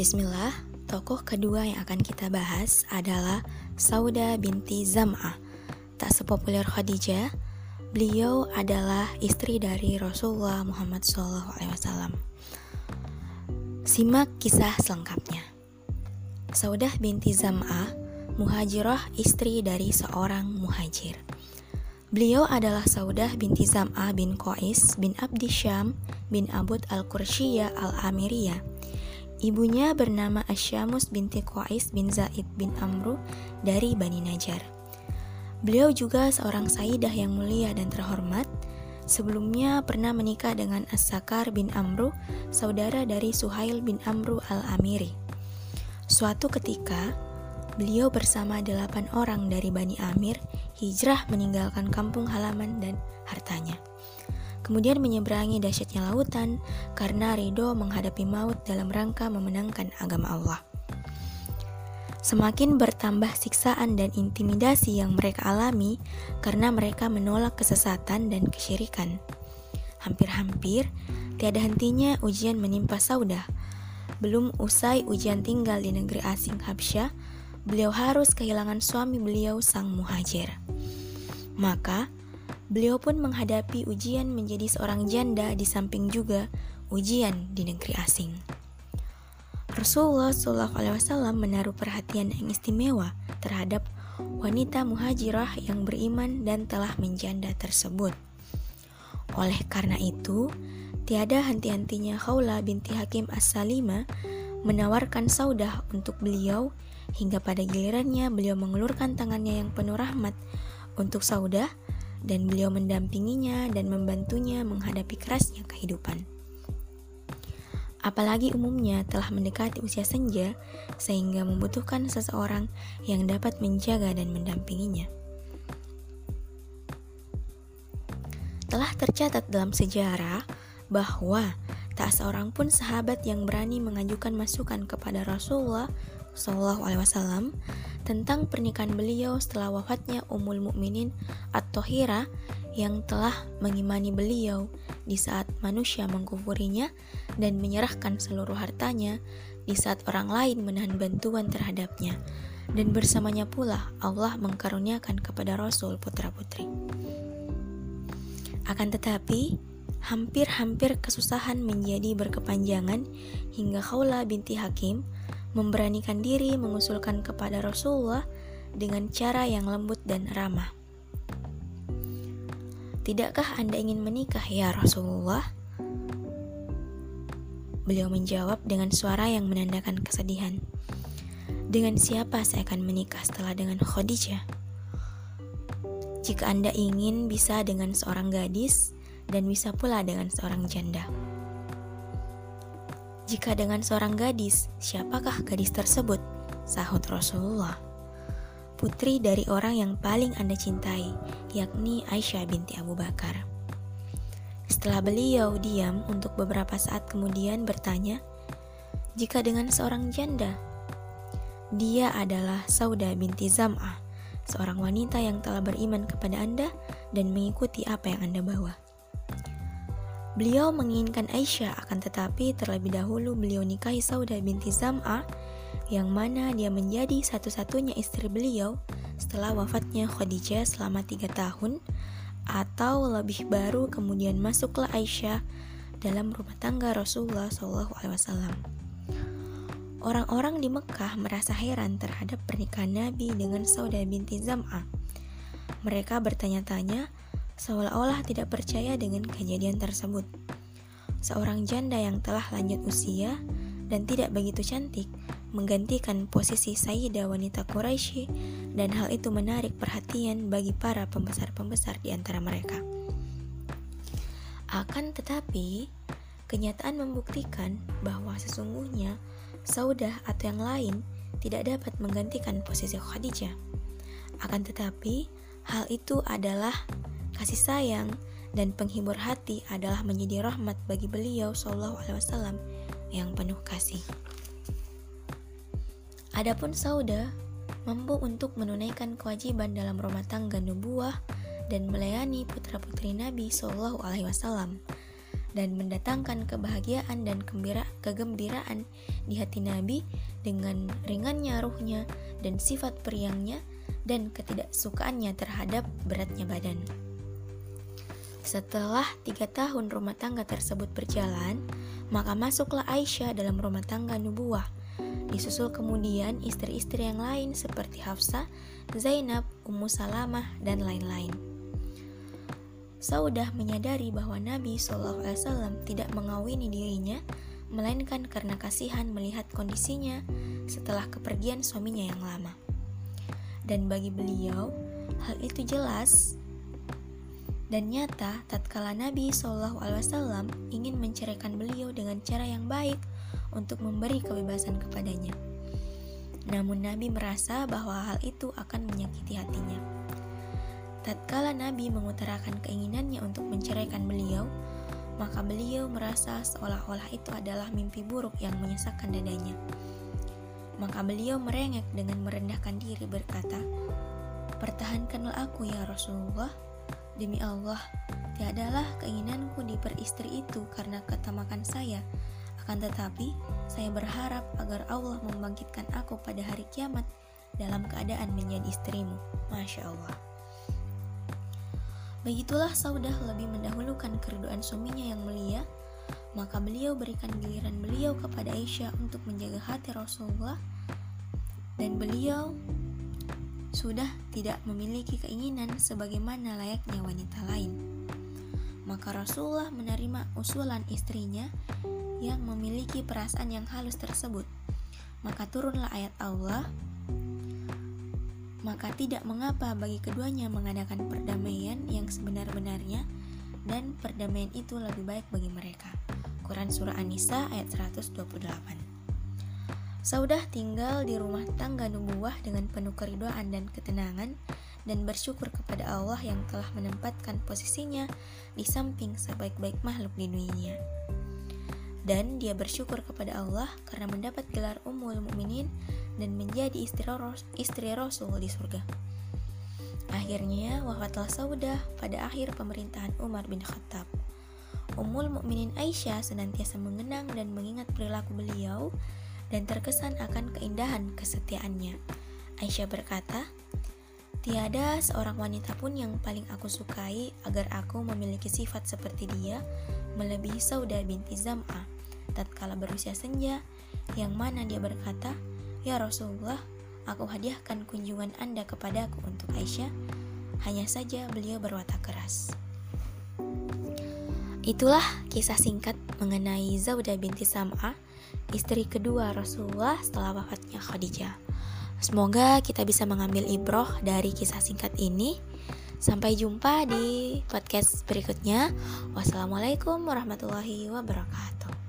Bismillah, tokoh kedua yang akan kita bahas adalah Sauda binti Zam'ah. Tak sepopuler Khadijah, beliau adalah istri dari Rasulullah Muhammad SAW. Simak kisah selengkapnya. Saudah binti Zam'ah, muhajirah istri dari seorang muhajir. Beliau adalah Saudah binti Zam'ah bin Qais bin Abdi Syam bin Abud al-Qursyiyah al-Amiriyah Ibunya bernama Asyamus binti Qais bin Zaid bin Amru dari Bani Najjar. Beliau juga seorang Saidah yang mulia dan terhormat. Sebelumnya pernah menikah dengan As-Sakar bin Amru, saudara dari Suhail bin Amru al-Amiri. Suatu ketika, beliau bersama delapan orang dari Bani Amir hijrah meninggalkan kampung halaman dan hartanya kemudian menyeberangi dahsyatnya lautan karena ridho menghadapi maut dalam rangka memenangkan agama Allah. Semakin bertambah siksaan dan intimidasi yang mereka alami karena mereka menolak kesesatan dan kesyirikan. Hampir-hampir tiada hentinya ujian menimpa Saudah. Belum usai ujian tinggal di negeri asing Habsyah, beliau harus kehilangan suami beliau sang muhajir. Maka, Beliau pun menghadapi ujian menjadi seorang janda di samping juga ujian di negeri asing. Rasulullah SAW menaruh perhatian yang istimewa terhadap wanita muhajirah yang beriman dan telah menjanda tersebut. Oleh karena itu, tiada henti-hentinya Khawla binti Hakim As-Salima menawarkan saudah untuk beliau hingga pada gilirannya beliau mengulurkan tangannya yang penuh rahmat untuk saudah dan beliau mendampinginya dan membantunya menghadapi kerasnya kehidupan. Apalagi umumnya telah mendekati usia senja, sehingga membutuhkan seseorang yang dapat menjaga dan mendampinginya. Telah tercatat dalam sejarah bahwa tak seorang pun sahabat yang berani mengajukan masukan kepada Rasulullah Shallallahu Alaihi Wasallam tentang pernikahan beliau setelah wafatnya Ummul Mukminin At-Tohira yang telah mengimani beliau di saat manusia mengkufurinya dan menyerahkan seluruh hartanya di saat orang lain menahan bantuan terhadapnya dan bersamanya pula Allah mengkaruniakan kepada Rasul putra-putri. Akan tetapi, hampir-hampir kesusahan menjadi berkepanjangan hingga Khawla binti Hakim memberanikan diri mengusulkan kepada Rasulullah dengan cara yang lembut dan ramah. Tidakkah Anda ingin menikah ya Rasulullah? Beliau menjawab dengan suara yang menandakan kesedihan. Dengan siapa saya akan menikah setelah dengan Khadijah? Jika Anda ingin bisa dengan seorang gadis dan bisa pula dengan seorang janda. Jika dengan seorang gadis, siapakah gadis tersebut? Sahut Rasulullah. Putri dari orang yang paling Anda cintai, yakni Aisyah binti Abu Bakar. Setelah beliau diam untuk beberapa saat kemudian bertanya, "Jika dengan seorang janda?" Dia adalah Sauda binti Zam'ah, seorang wanita yang telah beriman kepada Anda dan mengikuti apa yang Anda bawa. Beliau menginginkan Aisyah akan tetapi terlebih dahulu beliau nikahi Sauda binti Zam'ah yang mana dia menjadi satu-satunya istri beliau setelah wafatnya Khadijah selama tiga tahun atau lebih baru kemudian masuklah Aisyah dalam rumah tangga Rasulullah SAW. Orang-orang di Mekah merasa heran terhadap pernikahan Nabi dengan Sauda binti Zam'ah. Mereka bertanya-tanya seolah-olah tidak percaya dengan kejadian tersebut. Seorang janda yang telah lanjut usia dan tidak begitu cantik menggantikan posisi Sayyidah wanita Quraisy dan hal itu menarik perhatian bagi para pembesar-pembesar di antara mereka. Akan tetapi, kenyataan membuktikan bahwa sesungguhnya Saudah atau yang lain tidak dapat menggantikan posisi Khadijah. Akan tetapi, hal itu adalah Kasih sayang dan penghibur hati adalah menjadi rahmat bagi beliau Shallallahu Alaihi Wasallam yang penuh kasih. Adapun Sauda mampu untuk menunaikan kewajiban dalam rumah tangga nubuah dan melayani putra-putri Nabi Shallallahu Alaihi Wasallam. dan mendatangkan kebahagiaan dan gembira, kegembiraan di hati Nabi dengan ringannya ruhnya dan sifat periangnya dan ketidaksukaannya terhadap beratnya badan. Setelah tiga tahun rumah tangga tersebut berjalan, maka masuklah Aisyah dalam rumah tangga nubuah. Disusul kemudian istri-istri yang lain seperti Hafsah, Zainab, Ummu Salamah, dan lain-lain. Saudah menyadari bahwa Nabi SAW tidak mengawini dirinya, melainkan karena kasihan melihat kondisinya setelah kepergian suaminya yang lama. Dan bagi beliau, hal itu jelas dan nyata tatkala Nabi SAW ingin menceraikan beliau dengan cara yang baik untuk memberi kebebasan kepadanya. Namun Nabi merasa bahwa hal itu akan menyakiti hatinya. Tatkala Nabi mengutarakan keinginannya untuk menceraikan beliau, maka beliau merasa seolah-olah itu adalah mimpi buruk yang menyesakkan dadanya. Maka beliau merengek dengan merendahkan diri berkata, Pertahankanlah aku ya Rasulullah, demi Allah, tiadalah keinginanku diperistri itu karena ketamakan saya, akan tetapi saya berharap agar Allah membangkitkan aku pada hari kiamat dalam keadaan menjadi istrimu. Masya Allah. Begitulah Saudah lebih mendahulukan keriduan suaminya yang mulia, maka beliau berikan giliran beliau kepada Aisyah untuk menjaga hati Rasulullah dan beliau sudah tidak memiliki keinginan sebagaimana layaknya wanita lain. Maka Rasulullah menerima usulan istrinya yang memiliki perasaan yang halus tersebut. Maka turunlah ayat Allah maka tidak mengapa bagi keduanya mengadakan perdamaian yang sebenar-benarnya dan perdamaian itu lebih baik bagi mereka. Quran Surah An-Nisa ayat 128 Saudah tinggal di rumah tangga nubuah dengan penuh keridoan dan ketenangan dan bersyukur kepada Allah yang telah menempatkan posisinya di samping sebaik-baik makhluk di dunia. Dan dia bersyukur kepada Allah karena mendapat gelar Ummul Mukminin dan menjadi istri, istri Rasul di surga. Akhirnya wafatlah Saudah pada akhir pemerintahan Umar bin Khattab. Ummul Mukminin Aisyah senantiasa mengenang dan mengingat perilaku beliau dan terkesan akan keindahan kesetiaannya. Aisyah berkata, Tiada seorang wanita pun yang paling aku sukai agar aku memiliki sifat seperti dia melebihi Saudah binti Zam'ah tatkala berusia senja yang mana dia berkata Ya Rasulullah, aku hadiahkan kunjungan Anda kepadaku untuk Aisyah. Hanya saja beliau berwatak keras. Itulah kisah singkat mengenai Zaudah binti Sam'ah, istri kedua Rasulullah setelah wafatnya Khadijah. Semoga kita bisa mengambil ibroh dari kisah singkat ini. Sampai jumpa di podcast berikutnya. Wassalamualaikum warahmatullahi wabarakatuh.